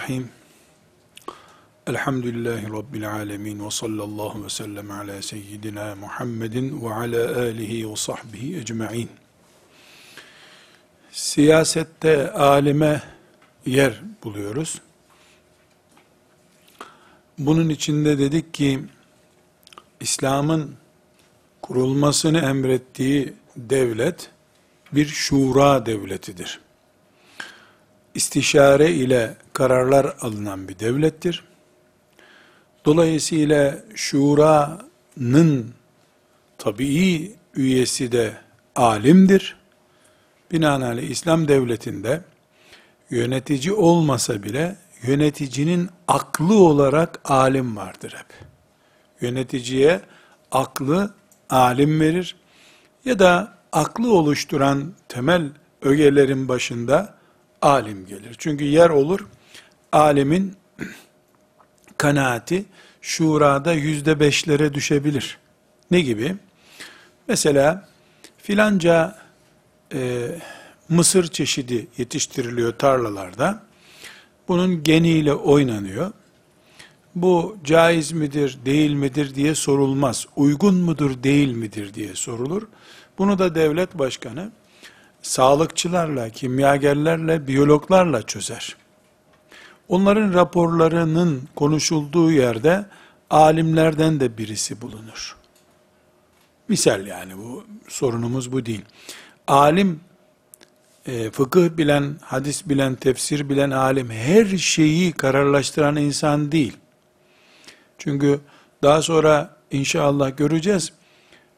Bismillahirrahmanirrahim. Elhamdülillahi Rabbil alemin ve sallallahu ve sellem ala seyyidina Muhammedin ve ala alihi ve sahbihi ecma'in. Siyasette alime yer buluyoruz. Bunun içinde dedik ki, İslam'ın kurulmasını emrettiği devlet, bir şura devletidir istişare ile kararlar alınan bir devlettir. Dolayısıyla şuranın tabii üyesi de alimdir. Binaenaleyh İslam devletinde yönetici olmasa bile yöneticinin aklı olarak alim vardır hep. Yöneticiye aklı alim verir ya da aklı oluşturan temel ögelerin başında alim gelir. Çünkü yer olur, alimin kanaati şurada yüzde beşlere düşebilir. Ne gibi? Mesela filanca e, mısır çeşidi yetiştiriliyor tarlalarda. Bunun geniyle oynanıyor. Bu caiz midir, değil midir diye sorulmaz. Uygun mudur, değil midir diye sorulur. Bunu da devlet başkanı sağlıkçılarla, kimyagerlerle, biyologlarla çözer. Onların raporlarının konuşulduğu yerde alimlerden de birisi bulunur. Misal yani bu sorunumuz bu değil. Alim, e, fıkıh bilen, hadis bilen, tefsir bilen alim her şeyi kararlaştıran insan değil. Çünkü daha sonra inşallah göreceğiz.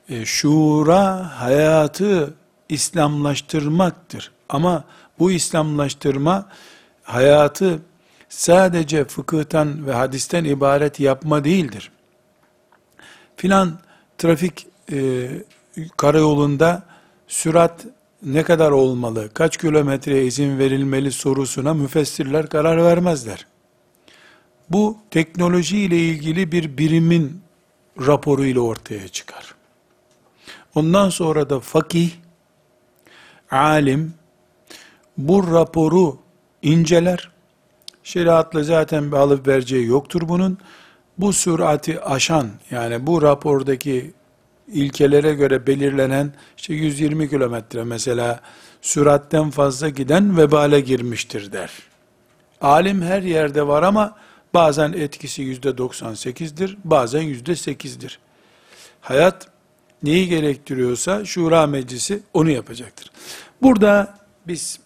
E, şura hayatı İslamlaştırmaktır. Ama bu İslamlaştırma hayatı sadece fıkıhtan ve hadisten ibaret yapma değildir. Filan trafik e, karayolunda sürat ne kadar olmalı, kaç kilometreye izin verilmeli sorusuna müfessirler karar vermezler. Bu teknoloji ile ilgili bir birimin raporu ile ortaya çıkar. Ondan sonra da fakih alim bu raporu inceler. Şeriatla zaten bir alıp vereceği yoktur bunun. Bu sürati aşan yani bu rapordaki ilkelere göre belirlenen işte 120 kilometre mesela süratten fazla giden vebale girmiştir der. Alim her yerde var ama bazen etkisi yüzde 98'dir, bazen yüzde 8'dir. Hayat neyi gerektiriyorsa şura meclisi onu yapacaktır. Burada biz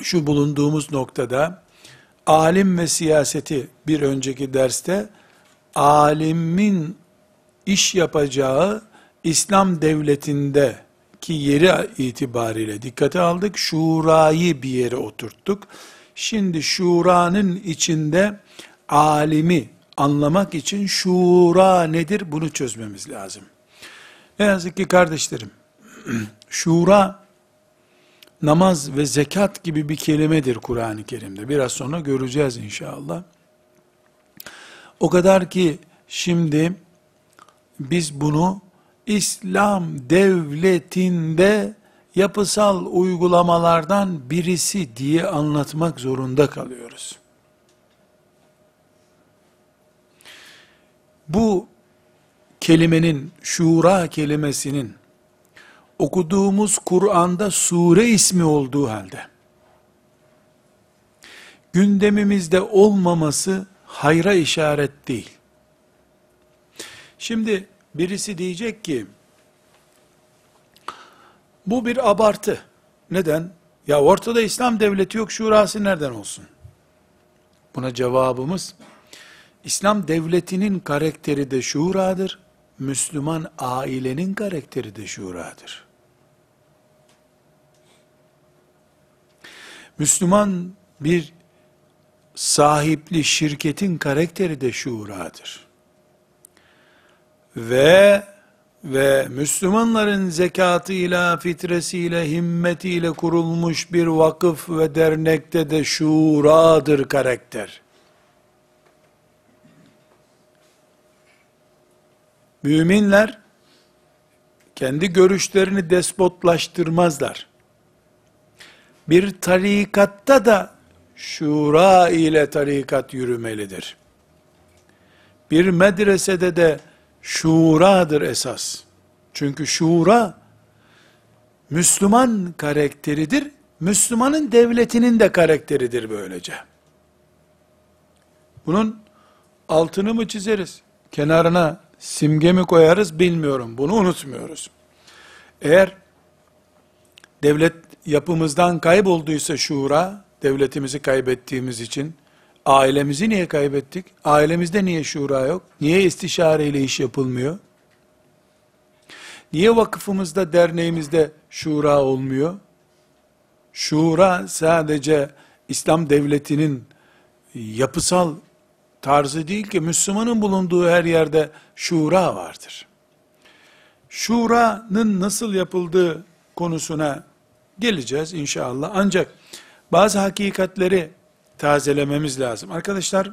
şu bulunduğumuz noktada alim ve siyaseti bir önceki derste alimin iş yapacağı İslam devletinde ki yeri itibariyle dikkate aldık. Şurayı bir yere oturttuk. Şimdi şuranın içinde alimi anlamak için şura nedir bunu çözmemiz lazım. Ne yazık ki kardeşlerim, şura, namaz ve zekat gibi bir kelimedir Kur'an-ı Kerim'de. Biraz sonra göreceğiz inşallah. O kadar ki şimdi biz bunu İslam devletinde yapısal uygulamalardan birisi diye anlatmak zorunda kalıyoruz. Bu kelimenin, şura kelimesinin okuduğumuz Kur'an'da sure ismi olduğu halde gündemimizde olmaması hayra işaret değil. Şimdi birisi diyecek ki bu bir abartı. Neden? Ya ortada İslam devleti yok, şurası nereden olsun? Buna cevabımız İslam devletinin karakteri de şuradır. Müslüman ailenin karakteri de şuradır. Müslüman bir sahipli şirketin karakteri de şuradır. Ve ve Müslümanların zekatıyla, fitresiyle, himmetiyle kurulmuş bir vakıf ve dernekte de şuradır karakter. Müminler kendi görüşlerini despotlaştırmazlar. Bir tarikatta da şura ile tarikat yürümelidir. Bir medresede de şuradır esas. Çünkü şura Müslüman karakteridir. Müslümanın devletinin de karakteridir böylece. Bunun altını mı çizeriz? Kenarına simge mi koyarız bilmiyorum. Bunu unutmuyoruz. Eğer devlet yapımızdan kaybolduysa şura, devletimizi kaybettiğimiz için, ailemizi niye kaybettik? Ailemizde niye şura yok? Niye istişare ile iş yapılmıyor? Niye vakıfımızda, derneğimizde şura olmuyor? Şura sadece İslam devletinin yapısal tarzı değil ki Müslümanın bulunduğu her yerde şura vardır. Şura'nın nasıl yapıldığı konusuna geleceğiz inşallah. Ancak bazı hakikatleri tazelememiz lazım. Arkadaşlar,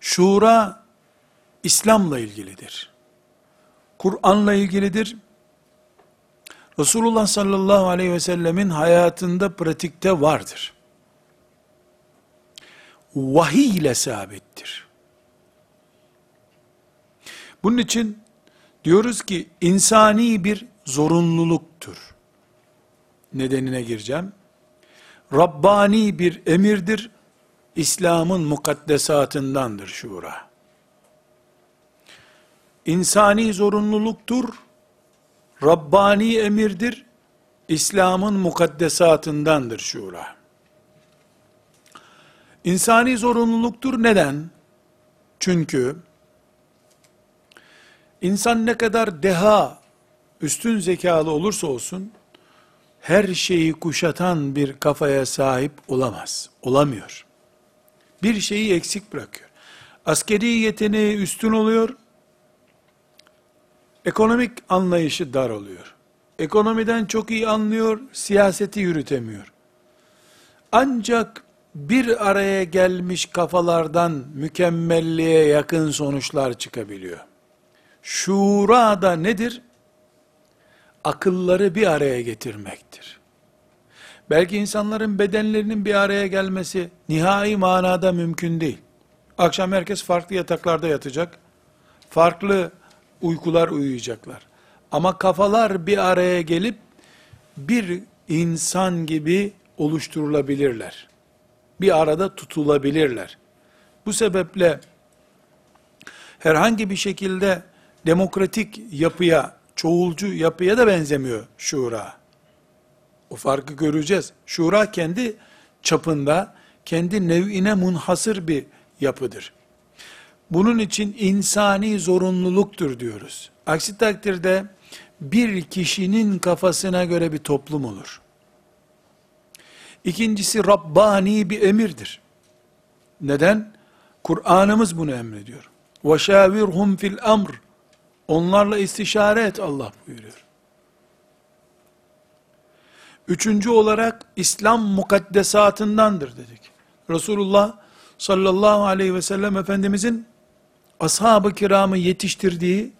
şura İslam'la ilgilidir. Kur'an'la ilgilidir. Resulullah sallallahu aleyhi ve sellemin hayatında pratikte vardır. Vahiy ile sabittir. Bunun için diyoruz ki insani bir zorunluluktur. Nedenine gireceğim. Rabbani bir emirdir. İslam'ın mukaddesatındandır şura. İnsani zorunluluktur. Rabbani emirdir. İslam'ın mukaddesatındandır şura. İnsani zorunluluktur. Neden? Çünkü insan ne kadar deha, üstün zekalı olursa olsun, her şeyi kuşatan bir kafaya sahip olamaz. Olamıyor. Bir şeyi eksik bırakıyor. Askeri yeteneği üstün oluyor, ekonomik anlayışı dar oluyor. Ekonomiden çok iyi anlıyor, siyaseti yürütemiyor. Ancak bir araya gelmiş kafalardan mükemmelliğe yakın sonuçlar çıkabiliyor. Şura da nedir? Akılları bir araya getirmektir. Belki insanların bedenlerinin bir araya gelmesi nihai manada mümkün değil. Akşam herkes farklı yataklarda yatacak. Farklı uykular uyuyacaklar. Ama kafalar bir araya gelip bir insan gibi oluşturulabilirler. Bir arada tutulabilirler. Bu sebeple herhangi bir şekilde demokratik yapıya, çoğulcu yapıya da benzemiyor şura. O farkı göreceğiz. Şura kendi çapında, kendi nev'ine munhasır bir yapıdır. Bunun için insani zorunluluktur diyoruz. Aksi takdirde bir kişinin kafasına göre bir toplum olur. İkincisi Rabbani bir emirdir. Neden? Kur'an'ımız bunu emrediyor. وَشَاوِرْهُمْ fil amr. Onlarla istişare et Allah buyuruyor. Üçüncü olarak İslam mukaddesatındandır dedik. Resulullah sallallahu aleyhi ve sellem Efendimizin ashab-ı kiramı yetiştirdiği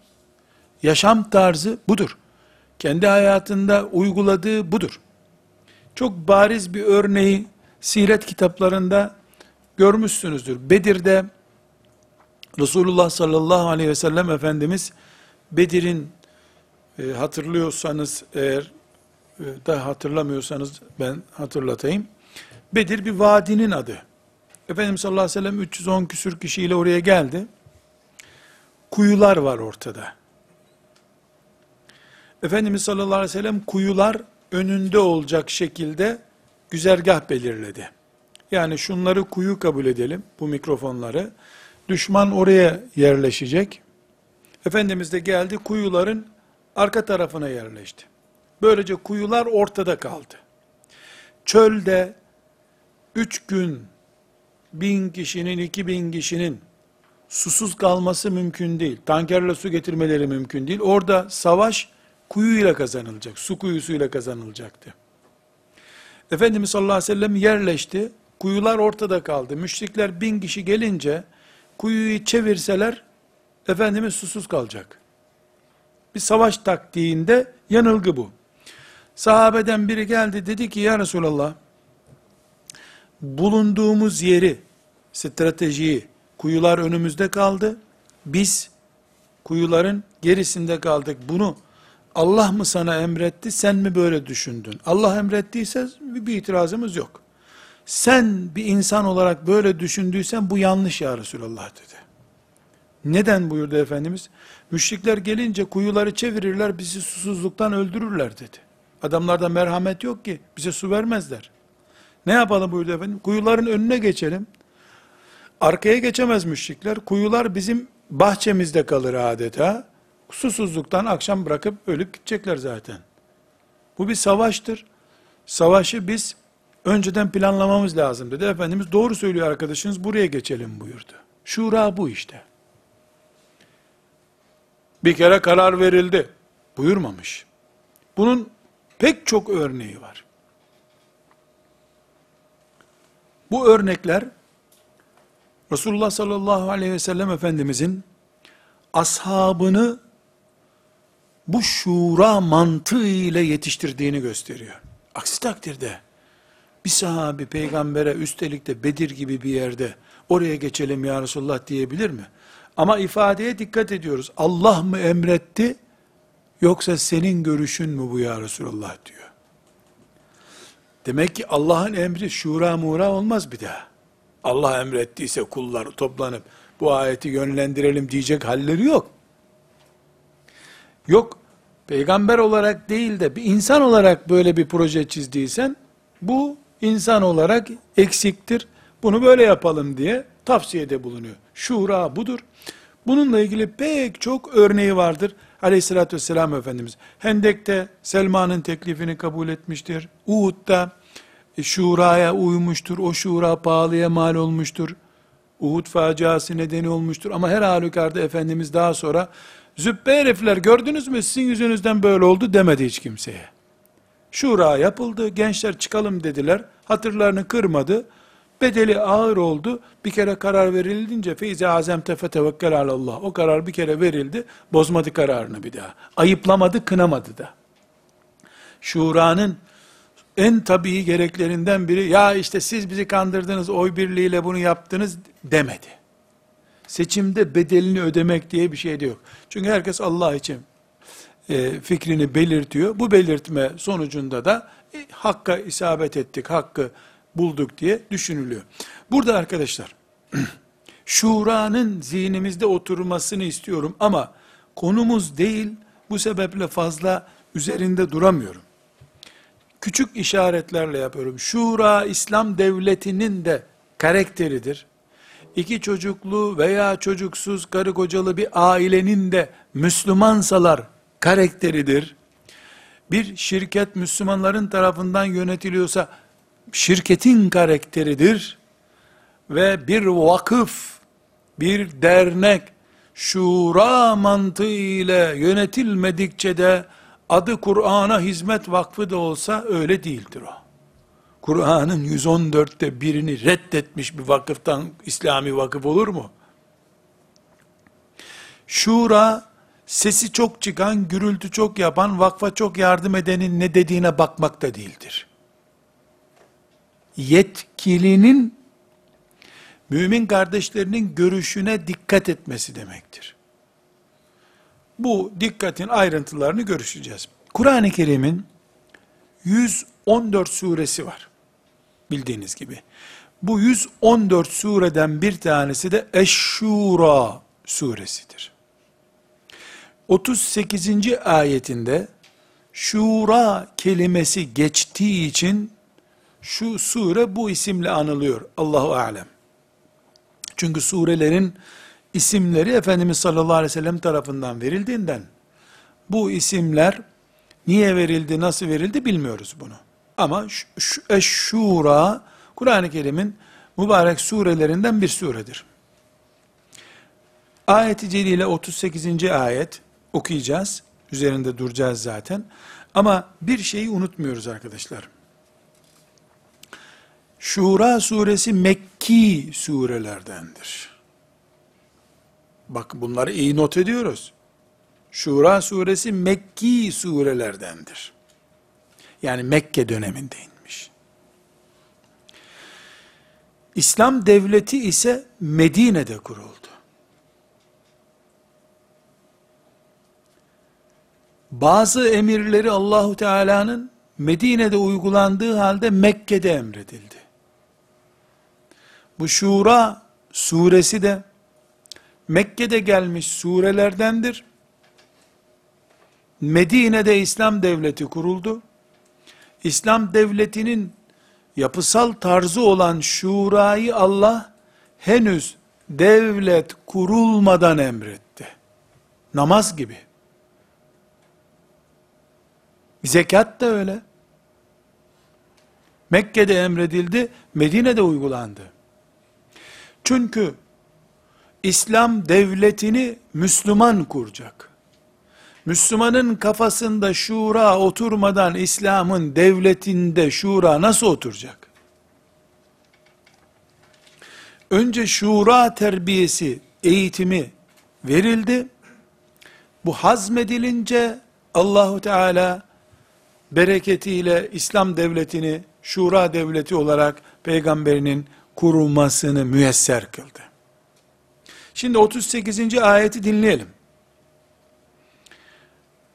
yaşam tarzı budur. Kendi hayatında uyguladığı budur. Çok bariz bir örneği siret kitaplarında görmüşsünüzdür. Bedir'de Resulullah sallallahu aleyhi ve sellem Efendimiz Bedir'in e, hatırlıyorsanız eğer e, da hatırlamıyorsanız ben hatırlatayım. Bedir bir vadinin adı. Efendimiz sallallahu aleyhi ve sellem 310 küsür kişiyle oraya geldi. Kuyular var ortada. Efendimiz sallallahu aleyhi ve sellem kuyular önünde olacak şekilde güzergah belirledi. Yani şunları kuyu kabul edelim, bu mikrofonları. Düşman oraya yerleşecek. Efendimiz de geldi kuyuların arka tarafına yerleşti. Böylece kuyular ortada kaldı. Çölde üç gün bin kişinin, iki bin kişinin susuz kalması mümkün değil. Tankerle su getirmeleri mümkün değil. Orada savaş kuyuyla kazanılacak. Su kuyusuyla kazanılacaktı. Efendimiz sallallahu aleyhi ve sellem yerleşti. Kuyular ortada kaldı. Müşrikler bin kişi gelince kuyuyu çevirseler Efendimiz susuz kalacak. Bir savaş taktiğinde yanılgı bu. Sahabeden biri geldi dedi ki ya Resulallah bulunduğumuz yeri, stratejiyi, kuyular önümüzde kaldı. Biz kuyuların gerisinde kaldık. Bunu Allah mı sana emretti, sen mi böyle düşündün? Allah emrettiyse bir itirazımız yok. Sen bir insan olarak böyle düşündüysen bu yanlış ya Resulallah dedi. Neden buyurdu Efendimiz? Müşrikler gelince kuyuları çevirirler, bizi susuzluktan öldürürler dedi. Adamlarda merhamet yok ki, bize su vermezler. Ne yapalım buyurdu efendim? Kuyuların önüne geçelim. Arkaya geçemez müşrikler. Kuyular bizim bahçemizde kalır adeta. Susuzluktan akşam bırakıp ölüp gidecekler zaten. Bu bir savaştır. Savaşı biz önceden planlamamız lazım dedi. Efendimiz doğru söylüyor arkadaşınız buraya geçelim buyurdu. Şura bu işte. Bir kere karar verildi. Buyurmamış. Bunun pek çok örneği var. Bu örnekler Resulullah sallallahu aleyhi ve sellem Efendimizin ashabını bu şura mantığı ile yetiştirdiğini gösteriyor. Aksi takdirde bir sahabi peygambere üstelik de Bedir gibi bir yerde oraya geçelim ya Resulullah diyebilir mi? Ama ifadeye dikkat ediyoruz. Allah mı emretti yoksa senin görüşün mü bu ya Resulullah diyor. Demek ki Allah'ın emri şura muğra olmaz bir daha. Allah emrettiyse kullar toplanıp bu ayeti yönlendirelim diyecek halleri yok. Yok, peygamber olarak değil de bir insan olarak böyle bir proje çizdiysen, bu insan olarak eksiktir, bunu böyle yapalım diye tavsiyede bulunuyor. Şura budur. Bununla ilgili pek çok örneği vardır. Aleyhissalatü vesselam Efendimiz. Hendek'te Selma'nın teklifini kabul etmiştir. Uhud'da e, şuraya uymuştur. O şura pahalıya mal olmuştur. Uhud faciası nedeni olmuştur. Ama her halükarda Efendimiz daha sonra züppe herifler gördünüz mü sizin yüzünüzden böyle oldu demedi hiç kimseye. Şura yapıldı. Gençler çıkalım dediler. Hatırlarını kırmadı. Bedeli ağır oldu. Bir kere karar verilince feize azemte fetevekkel alallah. O karar bir kere verildi. Bozmadı kararını bir daha. Ayıplamadı, kınamadı da. Şura'nın en tabii gereklerinden biri ya işte siz bizi kandırdınız oy birliğiyle bunu yaptınız demedi. Seçimde bedelini ödemek diye bir şey de yok. Çünkü herkes Allah için e, fikrini belirtiyor. Bu belirtme sonucunda da e, hakka isabet ettik, hakkı bulduk diye düşünülüyor. Burada arkadaşlar şuranın zihnimizde oturmasını istiyorum ama konumuz değil bu sebeple fazla üzerinde duramıyorum küçük işaretlerle yapıyorum. Şura İslam devletinin de karakteridir. İki çocuklu veya çocuksuz karı kocalı bir ailenin de Müslümansalar karakteridir. Bir şirket Müslümanların tarafından yönetiliyorsa şirketin karakteridir. Ve bir vakıf, bir dernek şura mantığı ile yönetilmedikçe de adı Kur'an'a hizmet vakfı da olsa öyle değildir o. Kur'an'ın 114'te birini reddetmiş bir vakıftan İslami vakıf olur mu? Şura, sesi çok çıkan, gürültü çok yapan, vakfa çok yardım edenin ne dediğine bakmak da değildir. Yetkilinin, mümin kardeşlerinin görüşüne dikkat etmesi demektir. Bu dikkatin ayrıntılarını görüşeceğiz. Kur'an-ı Kerim'in 114 suresi var. Bildiğiniz gibi. Bu 114 sureden bir tanesi de Eşşura suresidir. 38. ayetinde şura kelimesi geçtiği için şu sure bu isimle anılıyor. Allahu alem. Çünkü surelerin isimleri Efendimiz sallallahu aleyhi ve sellem tarafından verildiğinden bu isimler niye verildi, nasıl verildi bilmiyoruz bunu. Ama Eşşura Kur'an-ı Kerim'in mübarek surelerinden bir suredir. Ayet-i Celile 38. ayet okuyacağız. Üzerinde duracağız zaten. Ama bir şeyi unutmuyoruz arkadaşlar. Şura suresi Mekki surelerdendir. Bak bunları iyi not ediyoruz. Şura suresi Mekki surelerdendir. Yani Mekke döneminde inmiş. İslam devleti ise Medine'de kuruldu. Bazı emirleri Allahu Teala'nın Medine'de uygulandığı halde Mekke'de emredildi. Bu Şura suresi de Mekke'de gelmiş surelerdendir. Medine'de İslam devleti kuruldu. İslam devletinin yapısal tarzı olan şurayı Allah henüz devlet kurulmadan emretti. Namaz gibi. Zekat da öyle. Mekke'de emredildi, Medine'de uygulandı. Çünkü İslam devletini Müslüman kuracak. Müslümanın kafasında şura oturmadan İslam'ın devletinde şura nasıl oturacak? Önce şura terbiyesi, eğitimi verildi. Bu hazmedilince Allahu Teala bereketiyle İslam devletini şura devleti olarak peygamberinin kurulmasını müyesser kıldı. Şimdi 38. ayeti dinleyelim.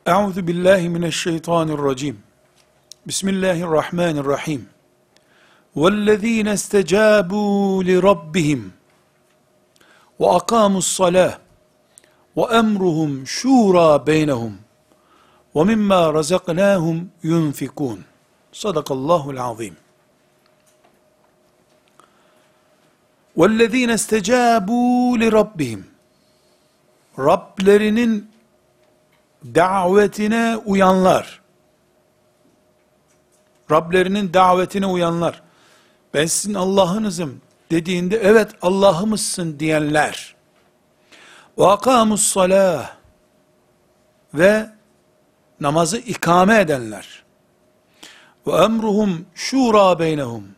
Euzu billahi mineşşeytanirracim. Bismillahirrahmanirrahim. وَالَّذ۪ينَ اسْتَجَابُوا لِرَبِّهِمْ وَاَقَامُوا الصَّلَاةِ وَاَمْرُهُمْ شُورَى بَيْنَهُمْ وَمِمَّا رَزَقْنَاهُمْ يُنْفِكُونَ Sadakallahu azim. وَالَّذ۪ينَ اسْتَجَابُوا لِرَبِّهِمْ Rablerinin davetine uyanlar, Rablerinin davetine uyanlar, ben sizin Allah'ınızım dediğinde, evet Allah'ımızsın diyenler, وَاقَامُوا الصَّلَاةِ ve namazı ikame edenler, ve emruhum şura beynehum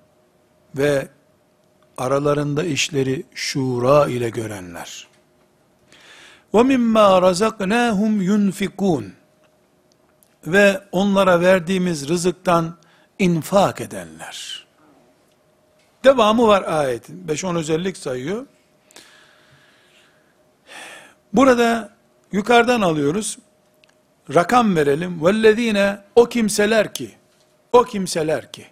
ve aralarında işleri şura ile görenler. Mimma razaknahum yunfikun ve onlara verdiğimiz rızıktan infak edenler. Devamı var ayetin. 5-10 özellik sayıyor. Burada yukarıdan alıyoruz. Rakam verelim. Vellezine o kimseler ki o kimseler ki,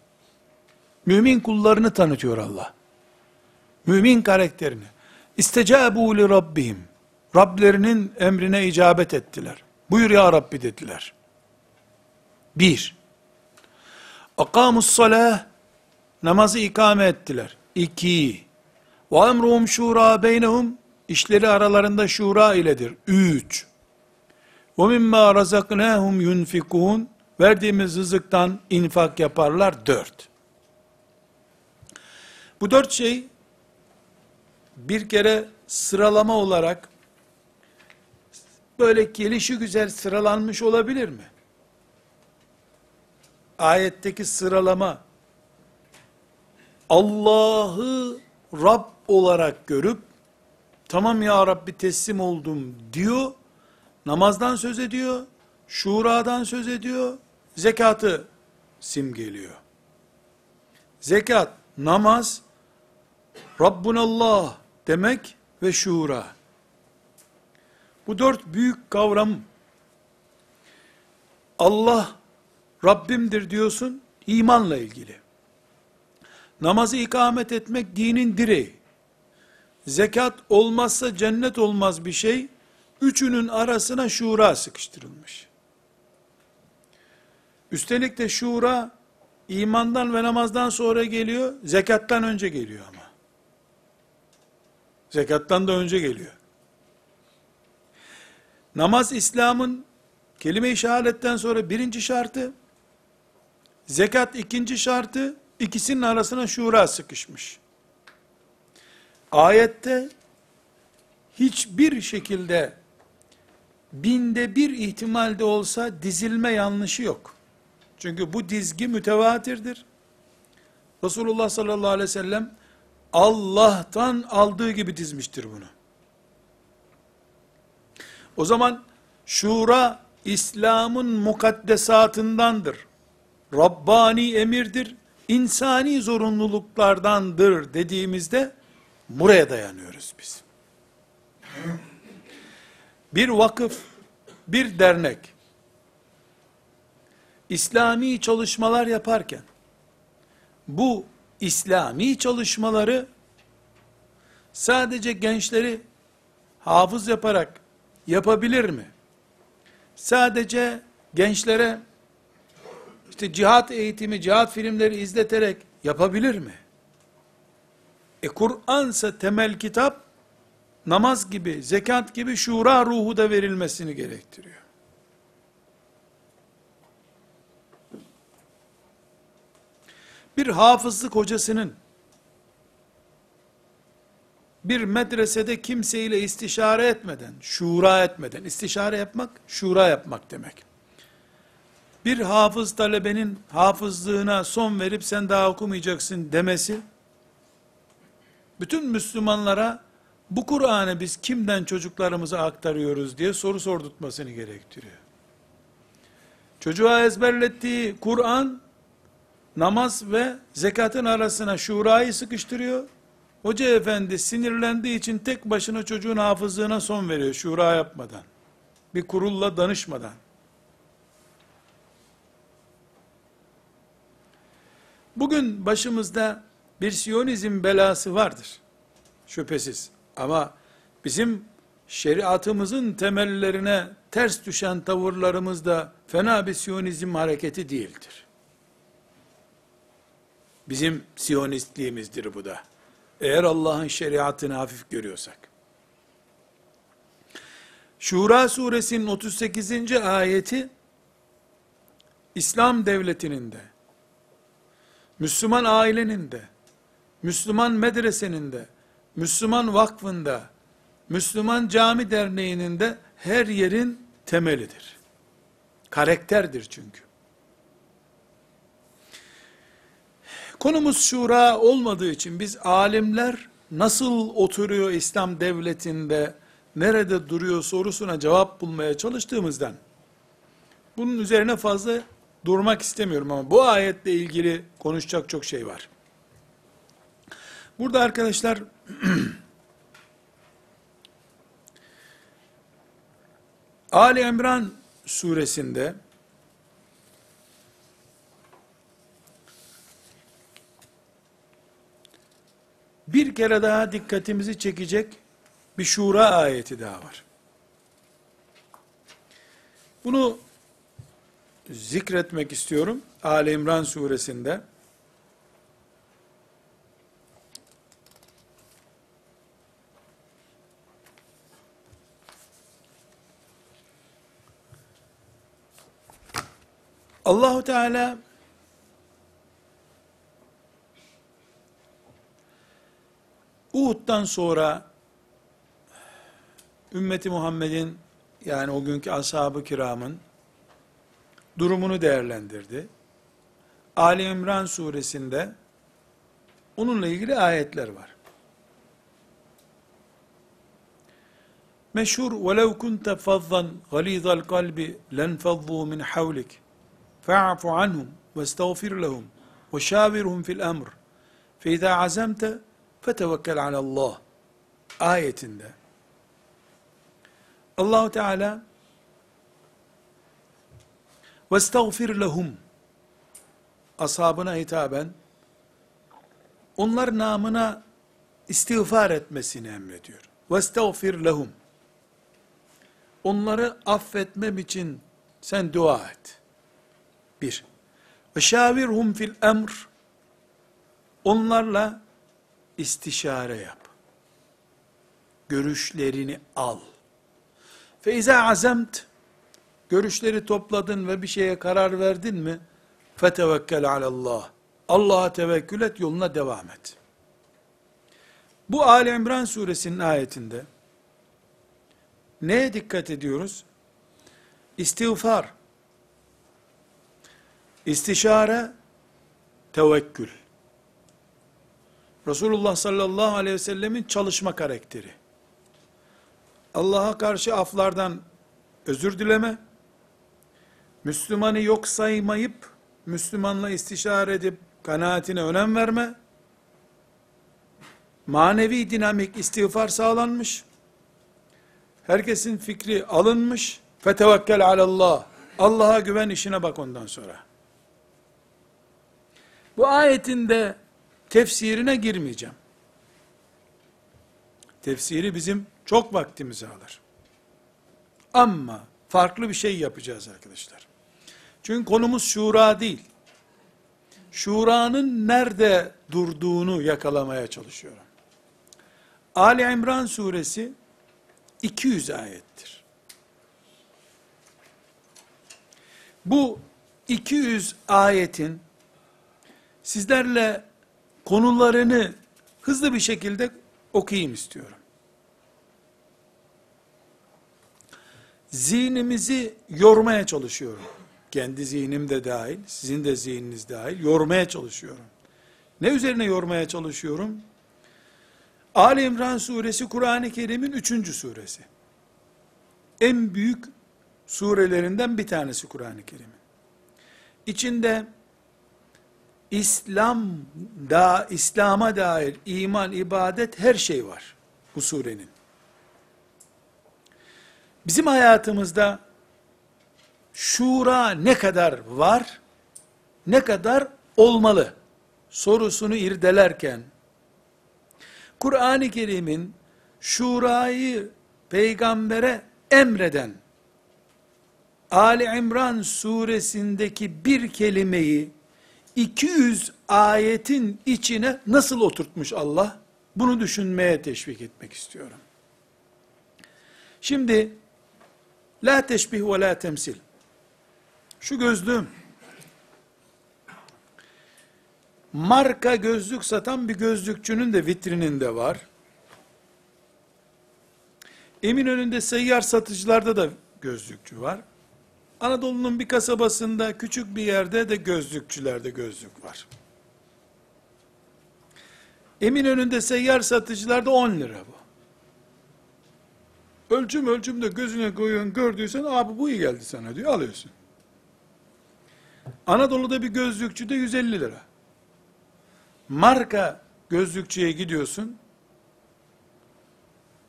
mümin kullarını tanıtıyor Allah. Mümin karakterini. İstecabu li. Rablerinin emrine icabet ettiler. Buyur ya Rabbi dediler. Bir, akamus salah, namazı ikame ettiler. İki, ve emruhum şura beynehum, işleri aralarında şura iledir. Üç, ve mimma razaknahum yunfikun, verdiğimiz rızıktan infak yaparlar dört. Bu dört şey bir kere sıralama olarak böyle gelişi güzel sıralanmış olabilir mi? Ayetteki sıralama Allah'ı Rab olarak görüp tamam ya Rabbi teslim oldum diyor. Namazdan söz ediyor. Şuradan söz ediyor zekatı simgeliyor. Zekat, namaz, Rabbunallah demek ve şura. Bu dört büyük kavram, Allah Rabbimdir diyorsun, imanla ilgili. Namazı ikamet etmek dinin direği. Zekat olmazsa cennet olmaz bir şey, üçünün arasına şura sıkıştırılmış. Üstelik de şura imandan ve namazdan sonra geliyor, zekattan önce geliyor ama. Zekattan da önce geliyor. Namaz İslam'ın kelime-i şehadetten sonra birinci şartı, zekat ikinci şartı, ikisinin arasına şura sıkışmış. Ayette hiçbir şekilde binde bir ihtimalde olsa dizilme yanlışı yok. Çünkü bu dizgi mütevatirdir. Resulullah sallallahu aleyhi ve sellem Allah'tan aldığı gibi dizmiştir bunu. O zaman şura İslam'ın mukaddesatındandır. Rabbani emirdir. insani zorunluluklardandır dediğimizde buraya dayanıyoruz biz. Bir vakıf, bir dernek, İslami çalışmalar yaparken, bu İslami çalışmaları sadece gençleri hafız yaparak yapabilir mi? Sadece gençlere işte cihat eğitimi, cihat filmleri izleterek yapabilir mi? E Kur'ansa temel kitap, namaz gibi, zekat gibi şura ruhu da verilmesini gerektiriyor. Bir hafızlık hocasının, bir medresede kimseyle istişare etmeden, şura etmeden, istişare yapmak, şura yapmak demek bir hafız talebenin hafızlığına son verip sen daha okumayacaksın demesi, bütün Müslümanlara bu Kur'an'ı biz kimden çocuklarımıza aktarıyoruz diye soru sordurtmasını gerektiriyor. Çocuğa ezberlettiği Kur'an, namaz ve zekatın arasına şurayı sıkıştırıyor. Hoca efendi sinirlendiği için tek başına çocuğun hafızlığına son veriyor şura yapmadan. Bir kurulla danışmadan. Bugün başımızda bir Siyonizm belası vardır. Şüphesiz. Ama bizim şeriatımızın temellerine ters düşen tavırlarımız da fena bir Siyonizm hareketi değildir. Bizim Siyonistliğimizdir bu da. Eğer Allah'ın şeriatını hafif görüyorsak. Şura suresinin 38. ayeti İslam devletinin de Müslüman ailenin de, Müslüman medresenin de, Müslüman vakfında, Müslüman cami derneğinin de her yerin temelidir. Karakterdir çünkü. Konumuz şura olmadığı için biz alimler nasıl oturuyor İslam devletinde, nerede duruyor sorusuna cevap bulmaya çalıştığımızdan, bunun üzerine fazla durmak istemiyorum ama bu ayetle ilgili konuşacak çok şey var. Burada arkadaşlar Ali Emran suresinde bir kere daha dikkatimizi çekecek bir şura ayeti daha var. Bunu zikretmek istiyorum. Ali İmran suresinde. Allahu Teala Uhud'dan sonra ümmeti Muhammed'in yani o günkü ashab-ı kiramın durumunu değerlendirdi. Ali İmran suresinde onunla ilgili ayetler var. Meşhur وَلَوْ كُنْتَ فَضًّا غَلِيظَ الْقَلْبِ لَنْفَضُّوا مِنْ حَوْلِكَ فَاعْفُ عَنْهُمْ وَاسْتَغْفِرْ لَهُمْ وَشَاوِرْهُمْ فِي الْأَمْرِ فَإِذَا عَزَمْتَ fetevekkel alallah ayetinde Allahu Teala ve estağfir lehum ashabına hitaben onlar namına istiğfar etmesini emrediyor. Ve estağfir lehum onları affetmem için sen dua et. Bir. Ve şavirhum fil emr onlarla istişare yap. Görüşlerini al. Feiza azemt görüşleri topladın ve bir şeye karar verdin mi? Fetevekkel alallah. Allah'a tevekkül et, yoluna devam et. Bu Ali İmran suresinin ayetinde neye dikkat ediyoruz? İstiğfar, istişare, tevekkül. Resulullah sallallahu aleyhi ve sellemin çalışma karakteri. Allah'a karşı aflardan özür dileme, Müslümanı yok saymayıp, Müslümanla istişare edip, kanaatine önem verme, manevi dinamik istiğfar sağlanmış, herkesin fikri alınmış, fetevekkel alallah, Allah'a güven işine bak ondan sonra. Bu ayetin de tefsirine girmeyeceğim. Tefsiri bizim çok vaktimizi alır. Ama farklı bir şey yapacağız arkadaşlar. Çünkü konumuz şura değil. Şuranın nerede durduğunu yakalamaya çalışıyorum. Ali İmran suresi 200 ayettir. Bu 200 ayetin sizlerle konularını hızlı bir şekilde okuyayım istiyorum. Zihnimizi yormaya çalışıyorum. Kendi zihnim de dahil, sizin de zihniniz dahil, yormaya çalışıyorum. Ne üzerine yormaya çalışıyorum? Ali İmran suresi Kur'an-ı Kerim'in üçüncü suresi. En büyük surelerinden bir tanesi Kur'an-ı Kerim'in. İçinde İslam da İslam'a dair iman, ibadet her şey var bu surenin. Bizim hayatımızda şura ne kadar var, ne kadar olmalı sorusunu irdelerken, Kur'an-ı Kerim'in şurayı peygambere emreden, Ali İmran suresindeki bir kelimeyi 200 ayetin içine nasıl oturtmuş Allah? Bunu düşünmeye teşvik etmek istiyorum. Şimdi la teşbih ve la temsil. Şu gözlüğüm marka gözlük satan bir gözlükçünün de vitrininde var. Eminönü'nde seyyar satıcılarda da gözlükçü var. Anadolu'nun bir kasabasında küçük bir yerde de gözlükçülerde gözlük var. Eminönü'nde seyyar satıcılarda 10 lira bu. Ölçüm ölçüm de gözüne koyuyorsun gördüysen abi bu iyi geldi sana diyor alıyorsun. Anadolu'da bir gözlükçüde 150 lira. Marka gözlükçüye gidiyorsun.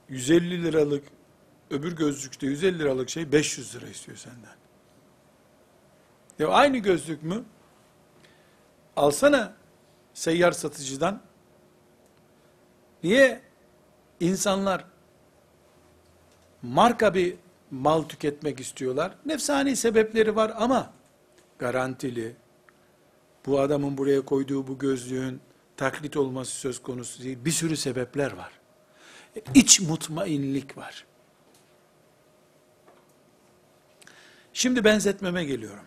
150 liralık öbür gözlükte 150 liralık şey 500 lira istiyor senden. Ya aynı gözlük mü? Alsana seyyar satıcıdan. Niye insanlar marka bir mal tüketmek istiyorlar? Nefsani sebepleri var ama garantili, bu adamın buraya koyduğu bu gözlüğün taklit olması söz konusu değil. Bir sürü sebepler var. İç mutmainlik var. Şimdi benzetmeme geliyorum.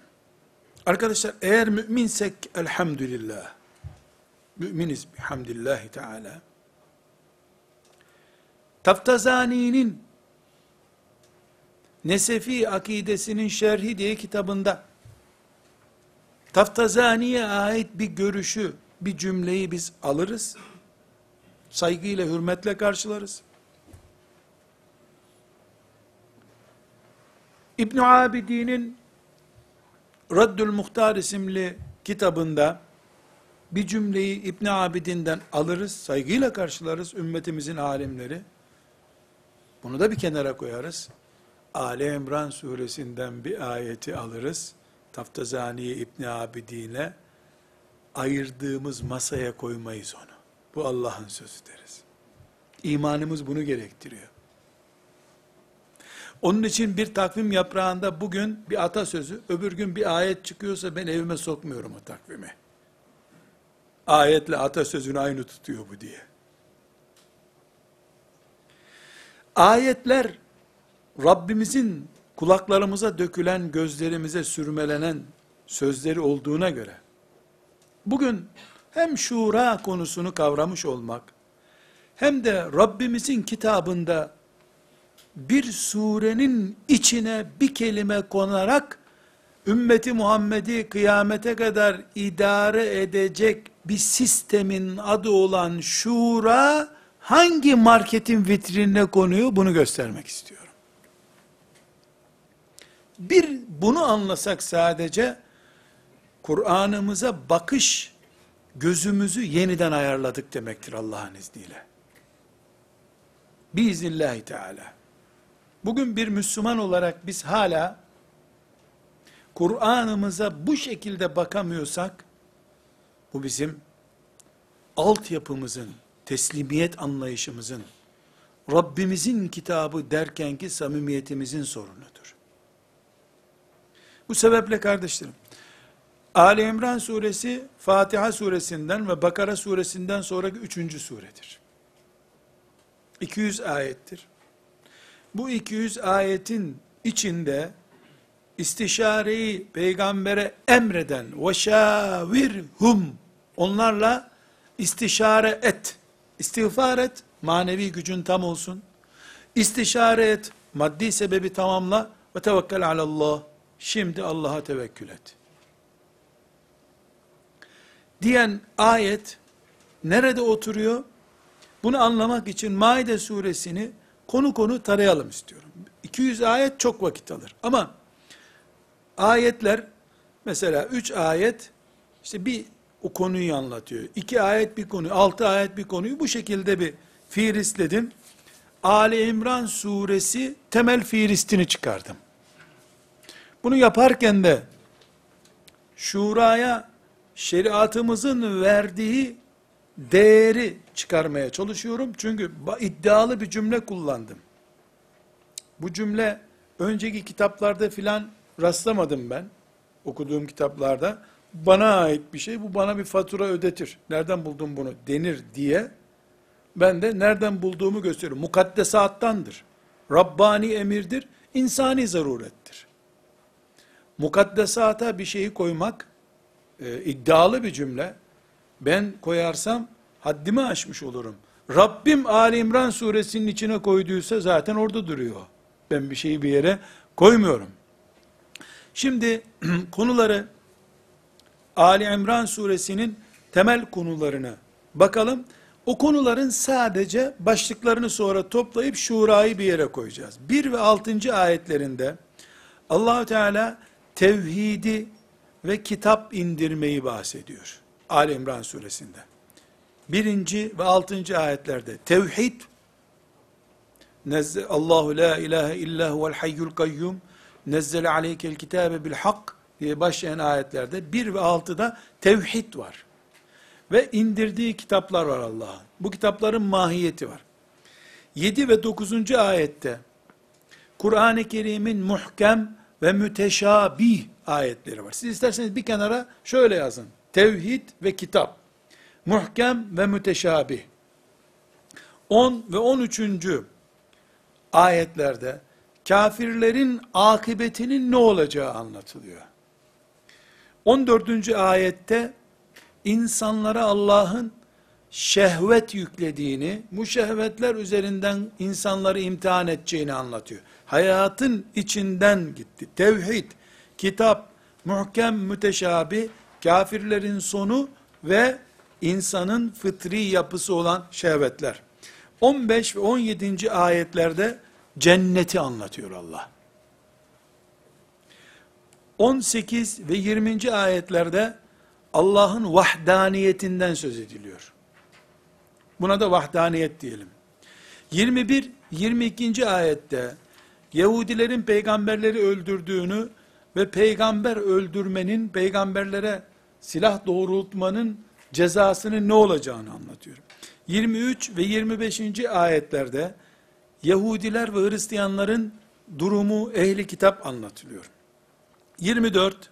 Arkadaşlar eğer müminsek elhamdülillah, müminiz bihamdillahi teala, Taftazani'nin Nesefi akidesinin şerhi diye kitabında Taftazani'ye ait bir görüşü, bir cümleyi biz alırız. Saygıyla, hürmetle karşılarız. İbn Abidin'in Raddül Muhtar isimli kitabında bir cümleyi İbn Abidin'den alırız, saygıyla karşılarız ümmetimizin alimleri. Bunu da bir kenara koyarız. Ali İmran suresinden bir ayeti alırız. Taftazaniye İbn Abidin'e ayırdığımız masaya koymayız onu. Bu Allah'ın sözü deriz. İmanımız bunu gerektiriyor. Onun için bir takvim yaprağında bugün bir atasözü, öbür gün bir ayet çıkıyorsa ben evime sokmuyorum o takvimi. Ayetle atasözünü aynı tutuyor bu diye. Ayetler Rabbimizin kulaklarımıza dökülen, gözlerimize sürmelenen sözleri olduğuna göre bugün hem şura konusunu kavramış olmak hem de Rabbimizin kitabında bir surenin içine bir kelime konarak ümmeti Muhammed'i kıyamete kadar idare edecek bir sistemin adı olan şura hangi marketin vitrinine konuyor bunu göstermek istiyorum. Bir bunu anlasak sadece Kur'an'ımıza bakış gözümüzü yeniden ayarladık demektir Allah'ın izniyle. Biiznillahü Teala. Bugün bir Müslüman olarak biz hala Kur'an'ımıza bu şekilde bakamıyorsak, bu bizim altyapımızın, teslimiyet anlayışımızın, Rabbimizin kitabı derkenki samimiyetimizin sorunudur. Bu sebeple kardeşlerim, Ali İmran suresi, Fatiha suresinden ve Bakara suresinden sonraki üçüncü suredir. 200 ayettir. Bu 200 ayetin içinde istişareyi peygambere emreden ve şavirhum onlarla istişare et. İstiğfar et, manevi gücün tam olsun. İstişare et, maddi sebebi tamamla ve tevekkül alallah. Şimdi Allah'a tevekkül et. Diyen ayet nerede oturuyor? Bunu anlamak için Maide suresini konu konu tarayalım istiyorum. 200 ayet çok vakit alır. Ama ayetler mesela 3 ayet işte bir o konuyu anlatıyor. 2 ayet bir konuyu, 6 ayet bir konuyu bu şekilde bir fiirisledim. Ali İmran suresi temel fiiristini çıkardım. Bunu yaparken de şuraya şeriatımızın verdiği değeri çıkarmaya çalışıyorum. Çünkü iddialı bir cümle kullandım. Bu cümle önceki kitaplarda filan rastlamadım ben. Okuduğum kitaplarda. Bana ait bir şey, bu bana bir fatura ödetir. Nereden buldun bunu denir diye. Ben de nereden bulduğumu gösteriyorum. Mukaddesattandır. Rabbani emirdir, insani zarurettir. Mukaddesata bir şeyi koymak, e, iddialı bir cümle, ben koyarsam haddimi aşmış olurum. Rabbim Ali İmran suresinin içine koyduysa zaten orada duruyor. Ben bir şeyi bir yere koymuyorum. Şimdi konuları Ali İmran suresinin temel konularını bakalım. O konuların sadece başlıklarını sonra toplayıp şurayı bir yere koyacağız. 1 ve 6. ayetlerinde Allahü Teala tevhidi ve kitap indirmeyi bahsediyor. Ali İmran suresinde. Birinci ve altıncı ayetlerde tevhid, Allahu la ilahe illa huvel hayyul kayyum, nezzele aleykel kitabe bil hak diye başlayan ayetlerde bir ve altıda tevhid var. Ve indirdiği kitaplar var Allah'ın. Bu kitapların mahiyeti var. 7 ve 9. ayette Kur'an-ı Kerim'in muhkem ve müteşabih ayetleri var. Siz isterseniz bir kenara şöyle yazın. Tevhid ve kitap. Muhkem ve müteşabih. 10 ve 13. ayetlerde kafirlerin akıbetinin ne olacağı anlatılıyor. 14. ayette insanlara Allah'ın şehvet yüklediğini, bu şehvetler üzerinden insanları imtihan edeceğini anlatıyor. Hayatın içinden gitti. Tevhid, kitap, muhkem, müteşabi, kafirlerin sonu ve insanın fıtri yapısı olan şehvetler. 15 ve 17. ayetlerde cenneti anlatıyor Allah. 18 ve 20. ayetlerde Allah'ın vahdaniyetinden söz ediliyor. Buna da vahdaniyet diyelim. 21 22. ayette Yahudilerin peygamberleri öldürdüğünü ve peygamber öldürmenin, peygamberlere silah doğrultmanın cezasının ne olacağını anlatıyor. 23 ve 25. ayetlerde Yahudiler ve Hristiyanların durumu ehli kitap anlatılıyor. 24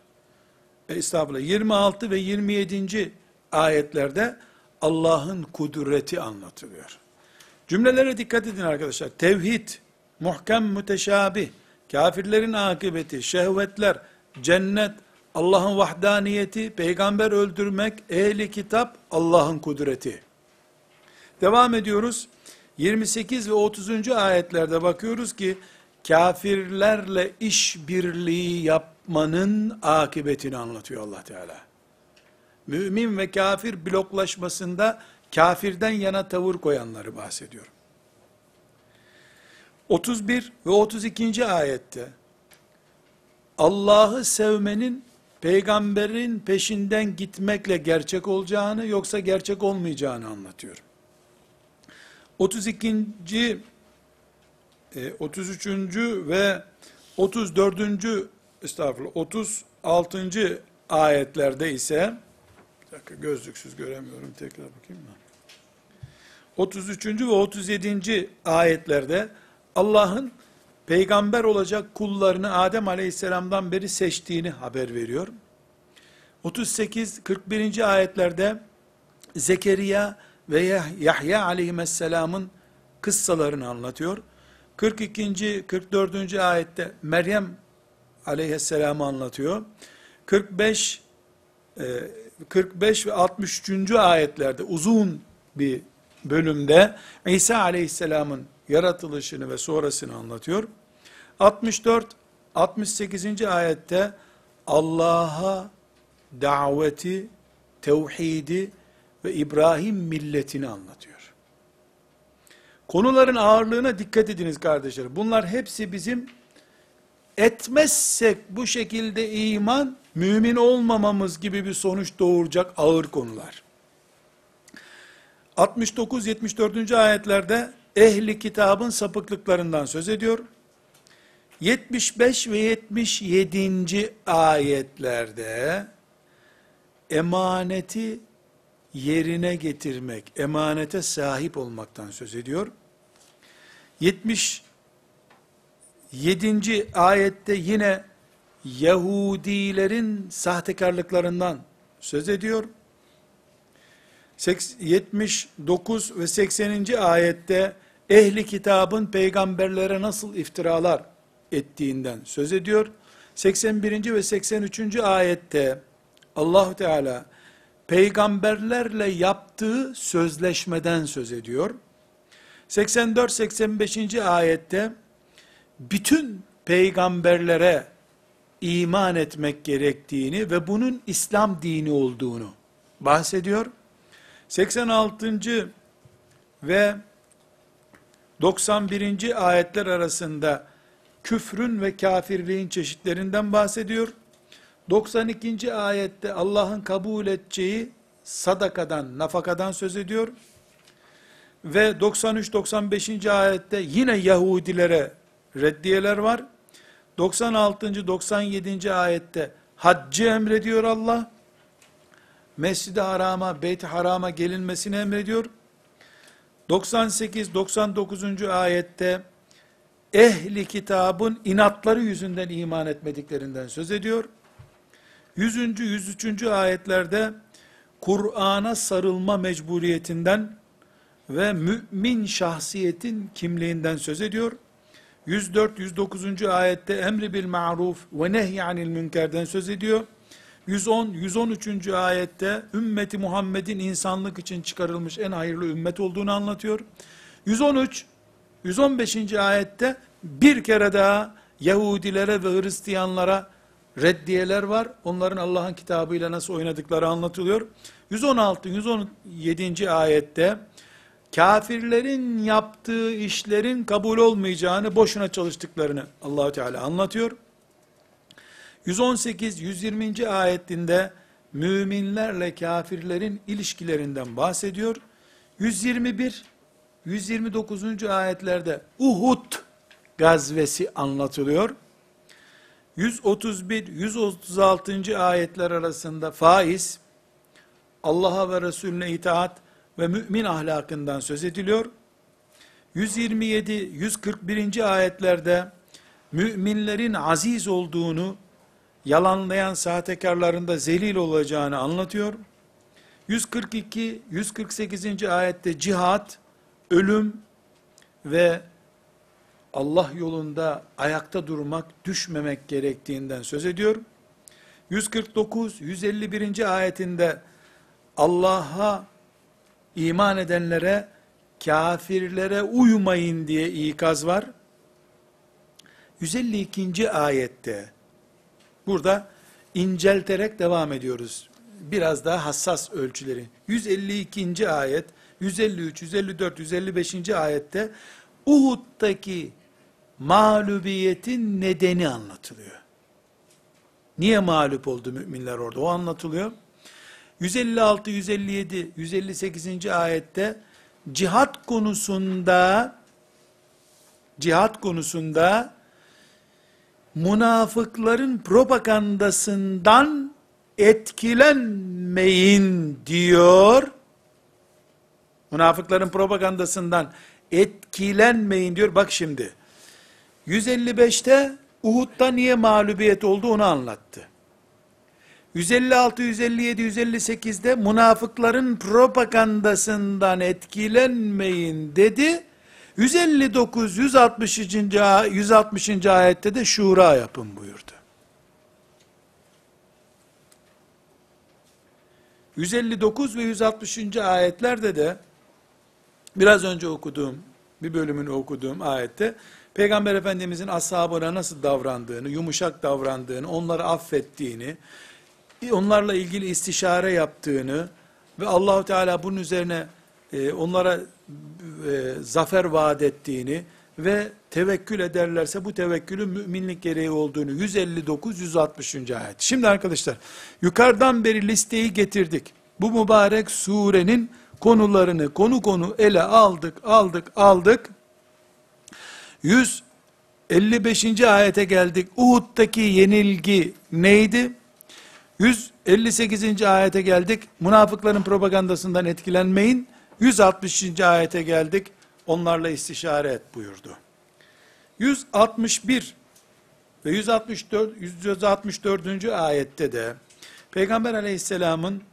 e, estağfurullah 26 ve 27. ayetlerde Allah'ın kudreti anlatılıyor. Cümlelere dikkat edin arkadaşlar. Tevhid, muhkem müteşabih, kafirlerin akıbeti, şehvetler, cennet, Allah'ın vahdaniyeti, peygamber öldürmek, ehli kitap, Allah'ın kudreti. Devam ediyoruz. 28 ve 30. ayetlerde bakıyoruz ki, kafirlerle işbirliği yapmanın akıbetini anlatıyor allah Teala. Mümin ve kafir bloklaşmasında kafirden yana tavır koyanları bahsediyor. 31 ve 32. ayette Allah'ı sevmenin peygamberin peşinden gitmekle gerçek olacağını yoksa gerçek olmayacağını anlatıyor. 32. 33. E, ve 34. estağfurullah 36. ayetlerde ise bir dakika gözlüksüz göremiyorum tekrar bakayım mı? 33. ve 37. ayetlerde Allah'ın peygamber olacak kullarını Adem aleyhisselamdan beri seçtiğini haber veriyor. 38 41. ayetlerde Zekeriya ve Yahya aleyhisselamın kıssalarını anlatıyor. 42. 44. ayette Meryem aleyhisselamı anlatıyor. 45 45 e, ve 63. ayetlerde uzun bir bölümde İsa aleyhisselamın yaratılışını ve sonrasını anlatıyor. 64 68. ayette Allah'a daveti, tevhidi ve İbrahim milletini anlatıyor. Konuların ağırlığına dikkat ediniz kardeşler. Bunlar hepsi bizim etmezsek bu şekilde iman mümin olmamamız gibi bir sonuç doğuracak ağır konular. 69-74. ayetlerde ehli kitabın sapıklıklarından söz ediyor. 75 ve 77. ayetlerde emaneti yerine getirmek, emanete sahip olmaktan söz ediyor. 77. ayette yine Yahudilerin sahtekarlıklarından söz ediyor. 79 ve 80. ayette ehli kitabın peygamberlere nasıl iftiralar ettiğinden söz ediyor. 81. ve 83. ayette Allah Teala peygamberlerle yaptığı sözleşmeden söz ediyor. 84-85. ayette bütün peygamberlere iman etmek gerektiğini ve bunun İslam dini olduğunu bahsediyor. 86. ve 91. ayetler arasında küfrün ve kafirliğin çeşitlerinden bahsediyor. 92. ayette Allah'ın kabul edeceği sadakadan, nafakadan söz ediyor. Ve 93-95. ayette yine Yahudilere reddiyeler var. 96. 97. ayette haccı emrediyor Allah. Mescid-i Haram'a, Beyt-i Haram'a gelinmesini emrediyor. 98 99. ayette ehli kitabın inatları yüzünden iman etmediklerinden söz ediyor. 100. 103. ayetlerde Kur'an'a sarılma mecburiyetinden ve mümin şahsiyetin kimliğinden söz ediyor. 104 109. ayette emri bil ma'ruf ve nehyanil münkerden söz ediyor. 110 113. ayette ümmeti Muhammed'in insanlık için çıkarılmış en hayırlı ümmet olduğunu anlatıyor. 113 115. ayette bir kere daha Yahudilere ve Hristiyanlara reddiyeler var. Onların Allah'ın kitabıyla nasıl oynadıkları anlatılıyor. 116 117. ayette kafirlerin yaptığı işlerin kabul olmayacağını, boşuna çalıştıklarını Allahu Teala anlatıyor. 118 120. ayetinde müminlerle kafirlerin ilişkilerinden bahsediyor. 121 129. ayetlerde Uhud gazvesi anlatılıyor. 131 136. ayetler arasında faiz, Allah'a ve Resulüne itaat ve mümin ahlakından söz ediliyor. 127 141. ayetlerde müminlerin aziz olduğunu yalanlayan sahtekarların da zelil olacağını anlatıyor. 142 148. ayette cihat, ölüm ve Allah yolunda ayakta durmak, düşmemek gerektiğinden söz ediyor. 149 151. ayetinde Allah'a iman edenlere kafirlere uymayın diye ikaz var. 152. ayette burada incelterek devam ediyoruz. Biraz daha hassas ölçüleri. 152. ayet, 153, 154, 155. ayette Uhud'daki mağlubiyetin nedeni anlatılıyor. Niye mağlup oldu müminler orada? O anlatılıyor. 156, 157, 158. ayette cihat konusunda cihat konusunda münafıkların propagandasından etkilenmeyin diyor. Münafıkların propagandasından etkilenmeyin diyor. Bak şimdi. 155'te Uhud'da niye mağlubiyet oldu onu anlattı. 156, 157, 158'de münafıkların propagandasından etkilenmeyin dedi. 159, 160. 160. ayette de şura yapın buyurdu. 159 ve 160. ayetlerde de biraz önce okuduğum bir bölümünü okuduğum ayette Peygamber Efendimizin ashabına nasıl davrandığını, yumuşak davrandığını, onları affettiğini, onlarla ilgili istişare yaptığını ve Allahu Teala bunun üzerine e, onlara e, zafer vaat ettiğini ve tevekkül ederlerse bu tevekkülün müminlik gereği olduğunu 159 160. ayet. Şimdi arkadaşlar yukarıdan beri listeyi getirdik. Bu mübarek surenin konularını konu konu ele aldık, aldık, aldık. 155. ayete geldik. Uhud'daki yenilgi neydi? 158. ayete geldik. Münafıkların propagandasından etkilenmeyin. 160. ayete geldik. Onlarla istişare et buyurdu. 161 ve 164 164. ayette de Peygamber Aleyhisselam'ın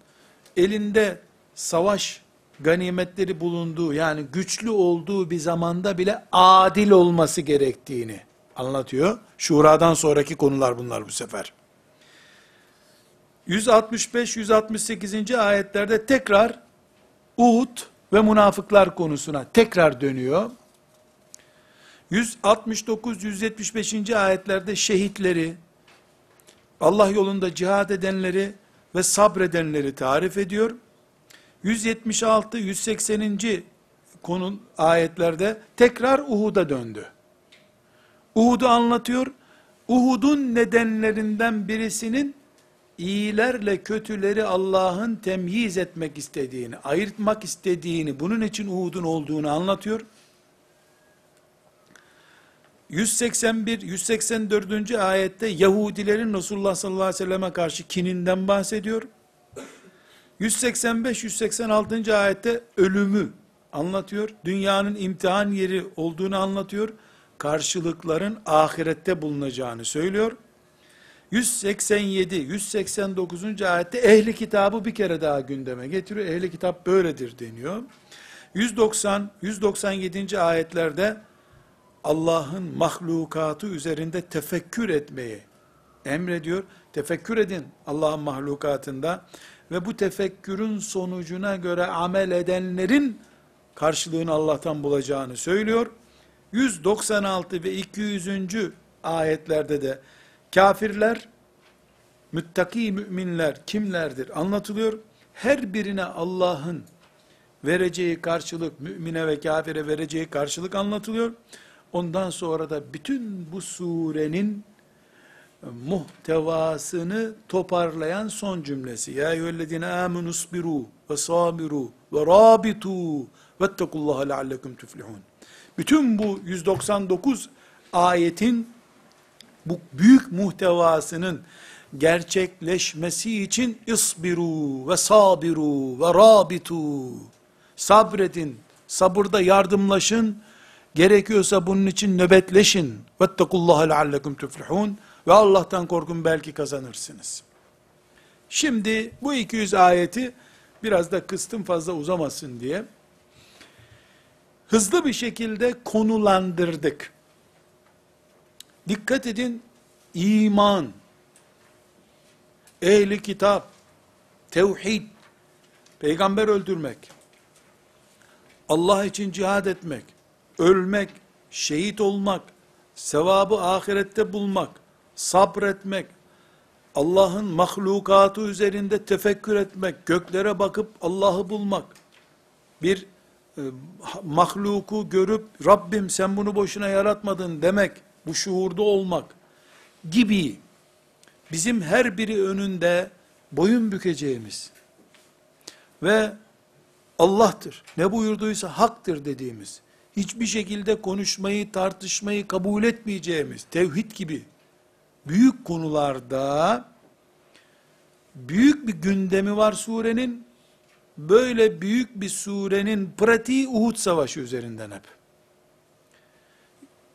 elinde savaş ganimetleri bulunduğu yani güçlü olduğu bir zamanda bile adil olması gerektiğini anlatıyor. Şura'dan sonraki konular bunlar bu sefer. 165-168. ayetlerde tekrar Uhud ve münafıklar konusuna tekrar dönüyor. 169-175. ayetlerde şehitleri, Allah yolunda cihad edenleri ve sabredenleri tarif ediyor. 176, 180. konu ayetlerde tekrar Uhud'a döndü. Uhud'u anlatıyor. Uhud'un nedenlerinden birisinin iyilerle kötüleri Allah'ın temyiz etmek istediğini, ayırtmak istediğini, bunun için Uhud'un olduğunu anlatıyor. 181, 184. ayette Yahudilerin Resulullah sallallahu aleyhi ve selleme karşı kininden bahsediyor. 185, 186. ayette ölümü anlatıyor. Dünyanın imtihan yeri olduğunu anlatıyor. Karşılıkların ahirette bulunacağını söylüyor. 187, 189. ayette ehli kitabı bir kere daha gündeme getiriyor. Ehli kitap böyledir deniyor. 190, 197. ayetlerde Allah'ın mahlukatı üzerinde tefekkür etmeyi emrediyor. Tefekkür edin Allah'ın mahlukatında ve bu tefekkürün sonucuna göre amel edenlerin karşılığını Allah'tan bulacağını söylüyor. 196 ve 200. ayetlerde de kafirler, müttaki müminler kimlerdir anlatılıyor. Her birine Allah'ın vereceği karşılık, mümine ve kafire vereceği karşılık anlatılıyor. Ondan sonra da bütün bu surenin muhtevasını toparlayan son cümlesi. Ya eyyühellezine amenu sbiru ve sabiru ve rabitu vettekullaha leallekum tuflihun. Bütün bu 199 ayetin bu büyük muhtevasının gerçekleşmesi için isbiru ve sabiru ve rabitu sabredin, sabırda yardımlaşın, gerekiyorsa bunun için nöbetleşin. Vettekullaha leallekum tuflihun ve Allah'tan korkun belki kazanırsınız. Şimdi bu 200 ayeti biraz da kıstım fazla uzamasın diye hızlı bir şekilde konulandırdık. Dikkat edin, iman, ehli kitap, tevhid, peygamber öldürmek, Allah için cihad etmek, ölmek, şehit olmak, sevabı ahirette bulmak, sabretmek, Allah'ın mahlukatı üzerinde tefekkür etmek, göklere bakıp Allah'ı bulmak, bir e, mahluku görüp Rabbim sen bunu boşuna yaratmadın demek, bu şuurda olmak gibi bizim her biri önünde boyun bükeceğimiz ve Allah'tır, ne buyurduysa haktır dediğimiz, hiçbir şekilde konuşmayı, tartışmayı kabul etmeyeceğimiz, tevhid gibi büyük konularda büyük bir gündemi var surenin. Böyle büyük bir surenin pratiği Uhud Savaşı üzerinden hep.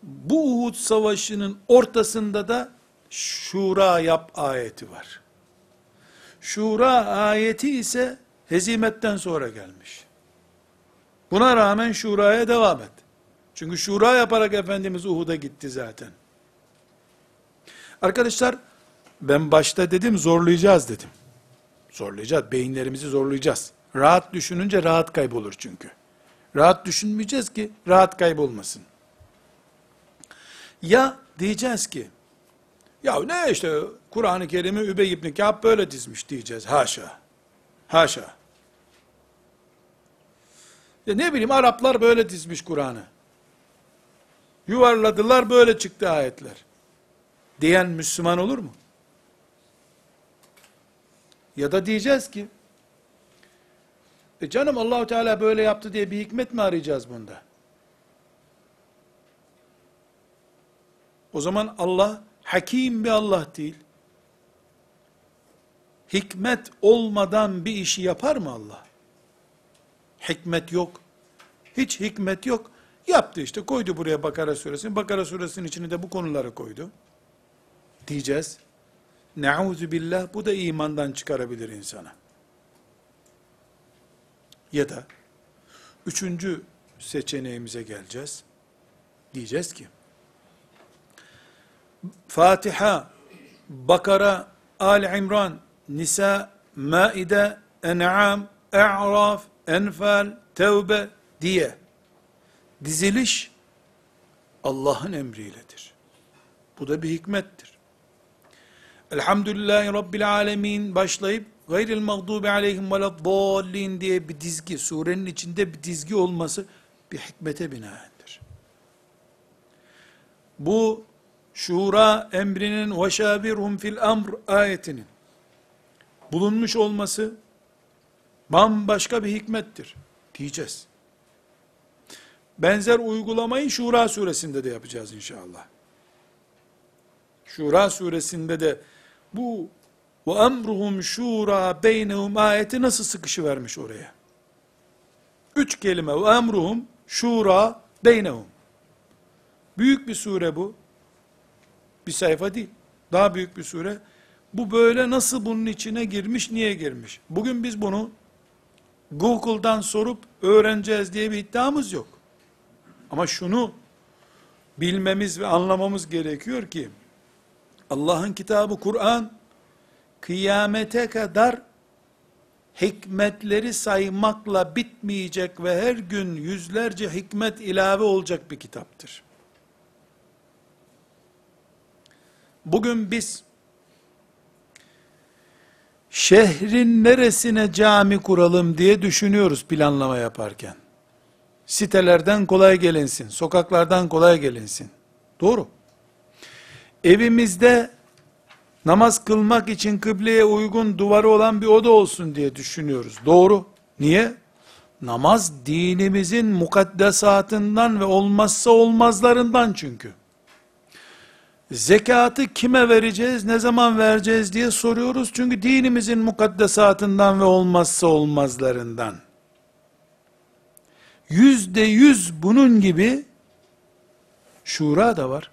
Bu Uhud Savaşı'nın ortasında da Şura yap ayeti var. Şura ayeti ise hezimetten sonra gelmiş. Buna rağmen Şura'ya devam et. Çünkü Şura yaparak Efendimiz Uhud'a gitti zaten. Arkadaşlar ben başta dedim zorlayacağız dedim. Zorlayacağız. Beyinlerimizi zorlayacağız. Rahat düşününce rahat kaybolur çünkü. Rahat düşünmeyeceğiz ki rahat kaybolmasın. Ya diyeceğiz ki ya ne işte Kur'an-ı Kerim'i Übey ibn Kâb böyle dizmiş diyeceğiz. Haşa. Haşa. Ya ne bileyim Araplar böyle dizmiş Kur'an'ı. Yuvarladılar böyle çıktı ayetler. Diyen Müslüman olur mu? Ya da diyeceğiz ki, e canım Allahu Teala böyle yaptı diye bir hikmet mi arayacağız bunda? O zaman Allah hakim bir Allah değil. Hikmet olmadan bir işi yapar mı Allah? Hikmet yok. Hiç hikmet yok. Yaptı işte koydu buraya Bakara suresini. Bakara suresinin içine de bu konuları koydu. Diyeceğiz. Nauzu billah bu da imandan çıkarabilir insana. Ya da üçüncü seçeneğimize geleceğiz. Diyeceğiz ki Fatiha, Bakara, Ali İmran, Nisa, Maide, En'am, E'raf, Enfal, Tevbe diye diziliş Allah'ın emriyledir. Bu da bir hikmettir. Elhamdülillahi Rabbil Alemin başlayıp gayril mağdubi aleyhim veleddallin diye bir dizgi, surenin içinde bir dizgi olması bir hikmete binaendir. Bu şura emrinin ve şabirhum fil amr ayetinin bulunmuş olması bambaşka bir hikmettir diyeceğiz. Benzer uygulamayı Şura suresinde de yapacağız inşallah. Şura suresinde de bu ve emruhum şura beynehum ayeti nasıl sıkışı vermiş oraya? Üç kelime ve emruhum şura beynehum. Büyük bir sure bu. Bir sayfa değil. Daha büyük bir sure. Bu böyle nasıl bunun içine girmiş, niye girmiş? Bugün biz bunu Google'dan sorup öğreneceğiz diye bir iddiamız yok. Ama şunu bilmemiz ve anlamamız gerekiyor ki Allah'ın kitabı Kur'an kıyamete kadar hikmetleri saymakla bitmeyecek ve her gün yüzlerce hikmet ilave olacak bir kitaptır. Bugün biz şehrin neresine cami kuralım diye düşünüyoruz planlama yaparken. Sitelerden kolay gelinsin, sokaklardan kolay gelinsin. Doğru. Evimizde namaz kılmak için kıbleye uygun duvarı olan bir oda olsun diye düşünüyoruz. Doğru. Niye? Namaz dinimizin mukaddesatından ve olmazsa olmazlarından çünkü. Zekatı kime vereceğiz, ne zaman vereceğiz diye soruyoruz. Çünkü dinimizin mukaddesatından ve olmazsa olmazlarından. Yüzde yüz bunun gibi şura da var.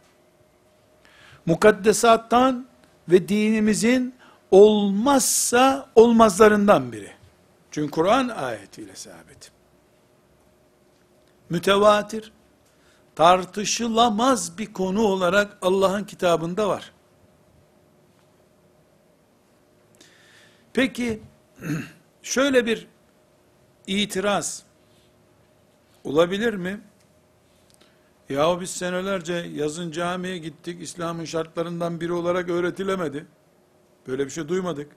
Mukaddesattan ve dinimizin olmazsa olmazlarından biri. Çünkü Kur'an ayetiyle sabit. Mütevatir, tartışılamaz bir konu olarak Allah'ın kitabında var. Peki, şöyle bir itiraz olabilir mi? Yahu biz senelerce yazın camiye gittik, İslam'ın şartlarından biri olarak öğretilemedi. Böyle bir şey duymadık.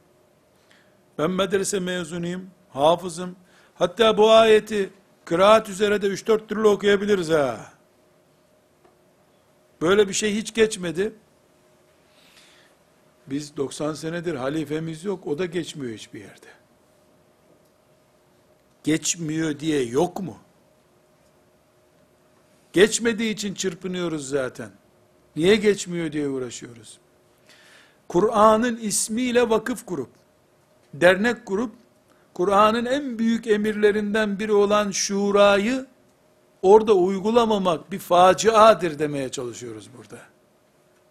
Ben medrese mezunuyum, hafızım. Hatta bu ayeti kıraat üzere de 3-4 türlü okuyabiliriz ha. Böyle bir şey hiç geçmedi. Biz 90 senedir halifemiz yok, o da geçmiyor hiçbir yerde. Geçmiyor diye yok mu? Geçmediği için çırpınıyoruz zaten. Niye geçmiyor diye uğraşıyoruz. Kur'an'ın ismiyle vakıf kurup, dernek kurup, Kur'an'ın en büyük emirlerinden biri olan şurayı orada uygulamamak bir faciadır demeye çalışıyoruz burada.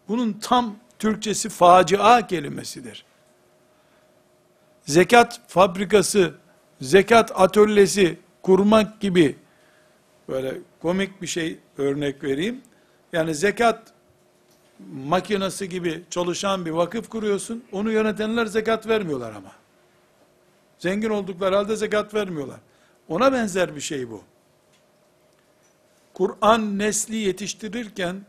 Bunun tam Türkçesi facia kelimesidir. Zekat fabrikası, zekat atölyesi kurmak gibi böyle komik bir şey örnek vereyim. Yani zekat makinesi gibi çalışan bir vakıf kuruyorsun. Onu yönetenler zekat vermiyorlar ama. Zengin oldukları halde zekat vermiyorlar. Ona benzer bir şey bu. Kur'an nesli yetiştirirken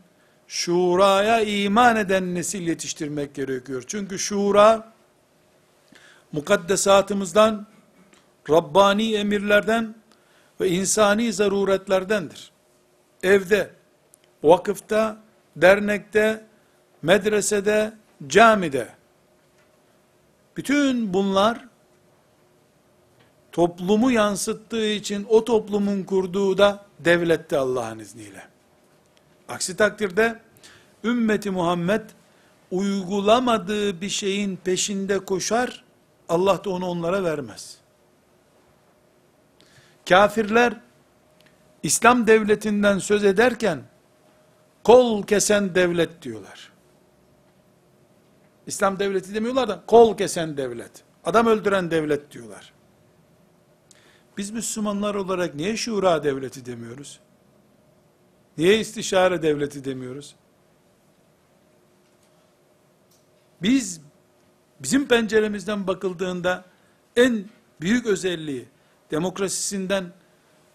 şuraya iman eden nesil yetiştirmek gerekiyor. Çünkü şura mukaddesatımızdan, Rabbani emirlerden ve insani zaruretlerdendir. Evde, vakıfta, dernekte, medresede, camide bütün bunlar toplumu yansıttığı için o toplumun kurduğu da devlette Allah'ın izniyle. Aksi takdirde ümmeti Muhammed uygulamadığı bir şeyin peşinde koşar, Allah da onu onlara vermez. Kafirler İslam devletinden söz ederken kol kesen devlet diyorlar. İslam devleti demiyorlar da kol kesen devlet. Adam öldüren devlet diyorlar. Biz Müslümanlar olarak niye şura devleti demiyoruz? Niye istişare devleti demiyoruz? Biz bizim penceremizden bakıldığında en büyük özelliği demokrasisinden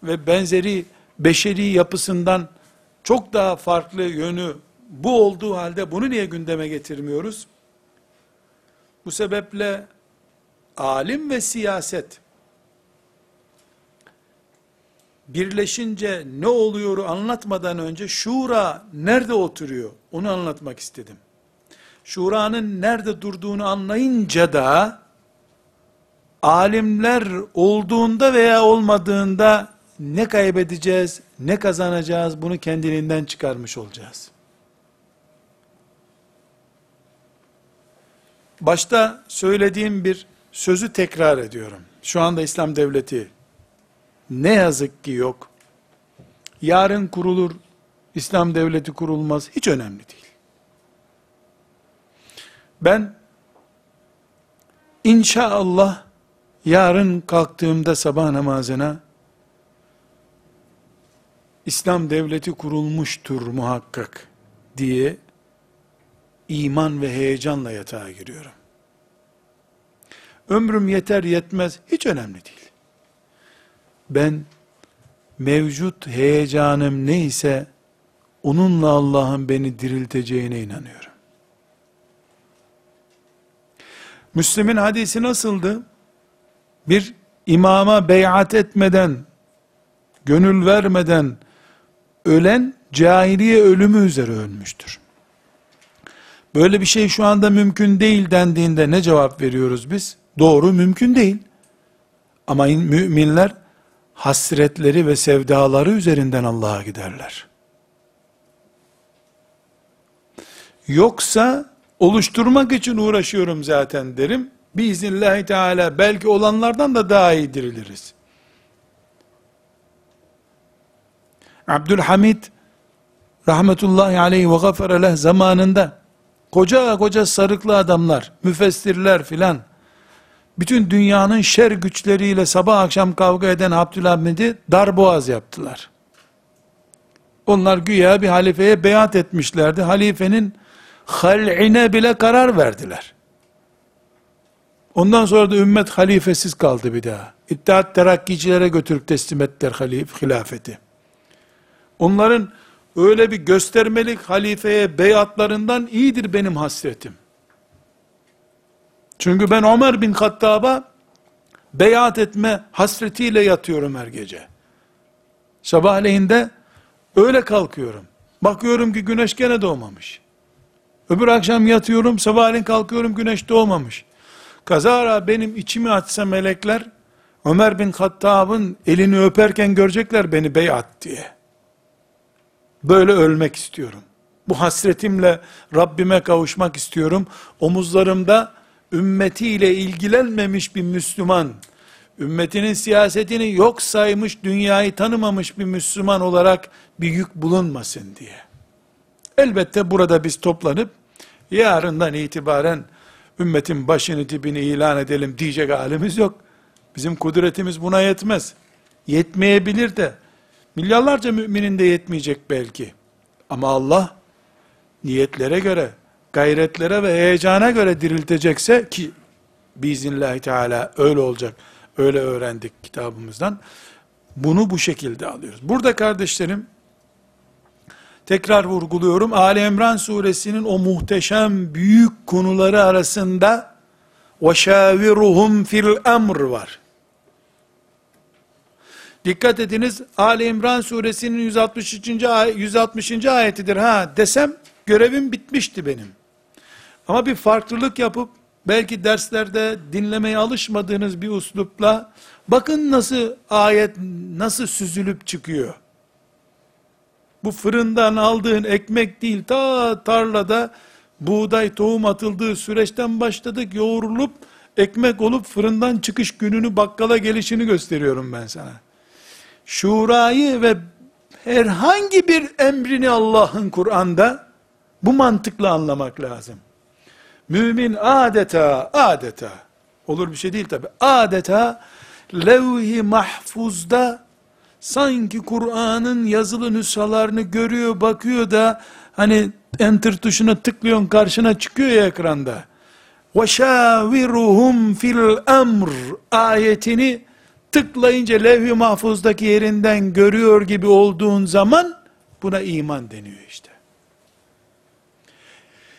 ve benzeri beşeri yapısından çok daha farklı yönü bu olduğu halde bunu niye gündeme getirmiyoruz? Bu sebeple alim ve siyaset birleşince ne oluyor anlatmadan önce şura nerede oturuyor onu anlatmak istedim. Şura'nın nerede durduğunu anlayınca da alimler olduğunda veya olmadığında ne kaybedeceğiz, ne kazanacağız bunu kendiliğinden çıkarmış olacağız. Başta söylediğim bir sözü tekrar ediyorum. Şu anda İslam devleti ne yazık ki yok. Yarın kurulur, İslam devleti kurulmaz, hiç önemli değil. Ben inşallah yarın kalktığımda sabah namazına İslam devleti kurulmuştur muhakkak diye iman ve heyecanla yatağa giriyorum. Ömrüm yeter yetmez hiç önemli değil. Ben mevcut heyecanım neyse onunla Allah'ın beni dirilteceğine inanıyorum. Müslim'in hadisi nasıldı? Bir imama beyat etmeden, gönül vermeden ölen cahiliye ölümü üzere ölmüştür. Böyle bir şey şu anda mümkün değil dendiğinde ne cevap veriyoruz biz? Doğru mümkün değil. Ama müminler hasretleri ve sevdaları üzerinden Allah'a giderler. Yoksa oluşturmak için uğraşıyorum zaten derim. Biiznillahü teala belki olanlardan da daha iyi diriliriz. Abdülhamid rahmetullahi aleyhi ve gafere leh zamanında koca koca sarıklı adamlar, müfessirler filan bütün dünyanın şer güçleriyle sabah akşam kavga eden Abdülhamid'i darboğaz yaptılar. Onlar güya bir halifeye beyat etmişlerdi. Halifenin hal'ine bile karar verdiler. Ondan sonra da ümmet halifesiz kaldı bir daha. İttihat terakkicilere götürüp teslim ettiler halif, hilafeti. Onların öyle bir göstermelik halifeye beyatlarından iyidir benim hasretim. Çünkü ben Ömer bin Hattab'a beyat etme hasretiyle yatıyorum her gece. Sabahleyin de öyle kalkıyorum. Bakıyorum ki güneş gene doğmamış. Öbür akşam yatıyorum, sabahleyin kalkıyorum güneş doğmamış. Kazara benim içimi açsa melekler, Ömer bin Hattab'ın elini öperken görecekler beni beyat diye. Böyle ölmek istiyorum. Bu hasretimle Rabbime kavuşmak istiyorum. Omuzlarımda ümmetiyle ilgilenmemiş bir Müslüman, ümmetinin siyasetini yok saymış, dünyayı tanımamış bir Müslüman olarak bir yük bulunmasın diye. Elbette burada biz toplanıp, yarından itibaren ümmetin başını dibini ilan edelim diyecek halimiz yok. Bizim kudretimiz buna yetmez. Yetmeyebilir de, milyarlarca müminin de yetmeyecek belki. Ama Allah, niyetlere göre, gayretlere ve heyecana göre diriltecekse ki biiznillahü teala öyle olacak. Öyle öğrendik kitabımızdan. Bunu bu şekilde alıyoruz. Burada kardeşlerim tekrar vurguluyorum. Ali İmran suresinin o muhteşem büyük konuları arasında وَشَاوِرُهُمْ fil emr var. Dikkat ediniz Ali İmran suresinin 163. Ay 160. ayetidir ha desem görevim bitmişti benim. Ama bir farklılık yapıp belki derslerde dinlemeye alışmadığınız bir uslupla bakın nasıl ayet nasıl süzülüp çıkıyor. Bu fırından aldığın ekmek değil ta tarlada buğday tohum atıldığı süreçten başladık yoğrulup ekmek olup fırından çıkış gününü bakkala gelişini gösteriyorum ben sana. Şurayı ve herhangi bir emrini Allah'ın Kur'an'da bu mantıkla anlamak lazım. Mümin adeta, adeta, olur bir şey değil tabi, adeta levh-i mahfuzda sanki Kur'an'ın yazılı nüshalarını görüyor, bakıyor da hani enter tuşuna tıklıyorsun karşına çıkıyor ya ekranda. وَشَاوِرُهُمْ fil emr ayetini tıklayınca levh-i mahfuzdaki yerinden görüyor gibi olduğun zaman buna iman deniyor işte.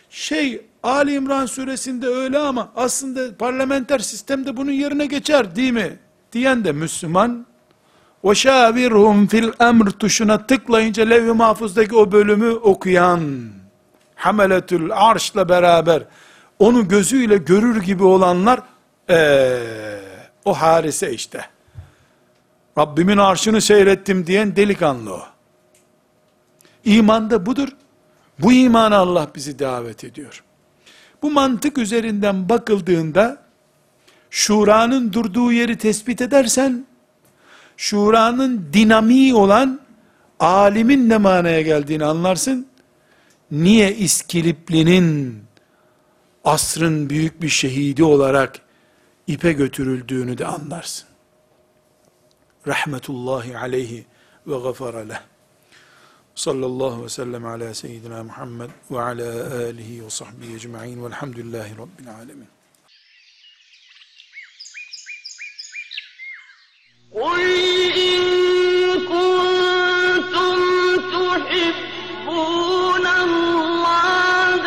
Şey Ali İmran suresinde öyle ama aslında parlamenter sistemde bunun yerine geçer değil mi? Diyen de Müslüman. Şavirhum fil emr tuşuna tıklayınca levh-i mahfuzdaki o bölümü okuyan hameletül arşla beraber onu gözüyle görür gibi olanlar ee, o harise işte. Rabbimin arşını seyrettim diyen delikanlı o. İman da budur. Bu imana Allah bizi davet ediyor. Bu mantık üzerinden bakıldığında, şuranın durduğu yeri tespit edersen, şuranın dinamiği olan, alimin ne manaya geldiğini anlarsın. Niye İskilipli'nin, asrın büyük bir şehidi olarak, ipe götürüldüğünü de anlarsın. Rahmetullahi aleyhi ve gafara leh صلى الله وسلم على سيدنا محمد وعلى آله وصحبه أجمعين والحمد لله رب العالمين. قل إن كنتم تحبون الله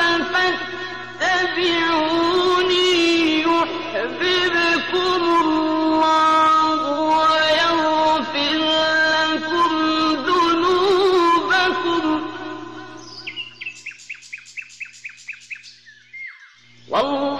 فاتبعون Wow.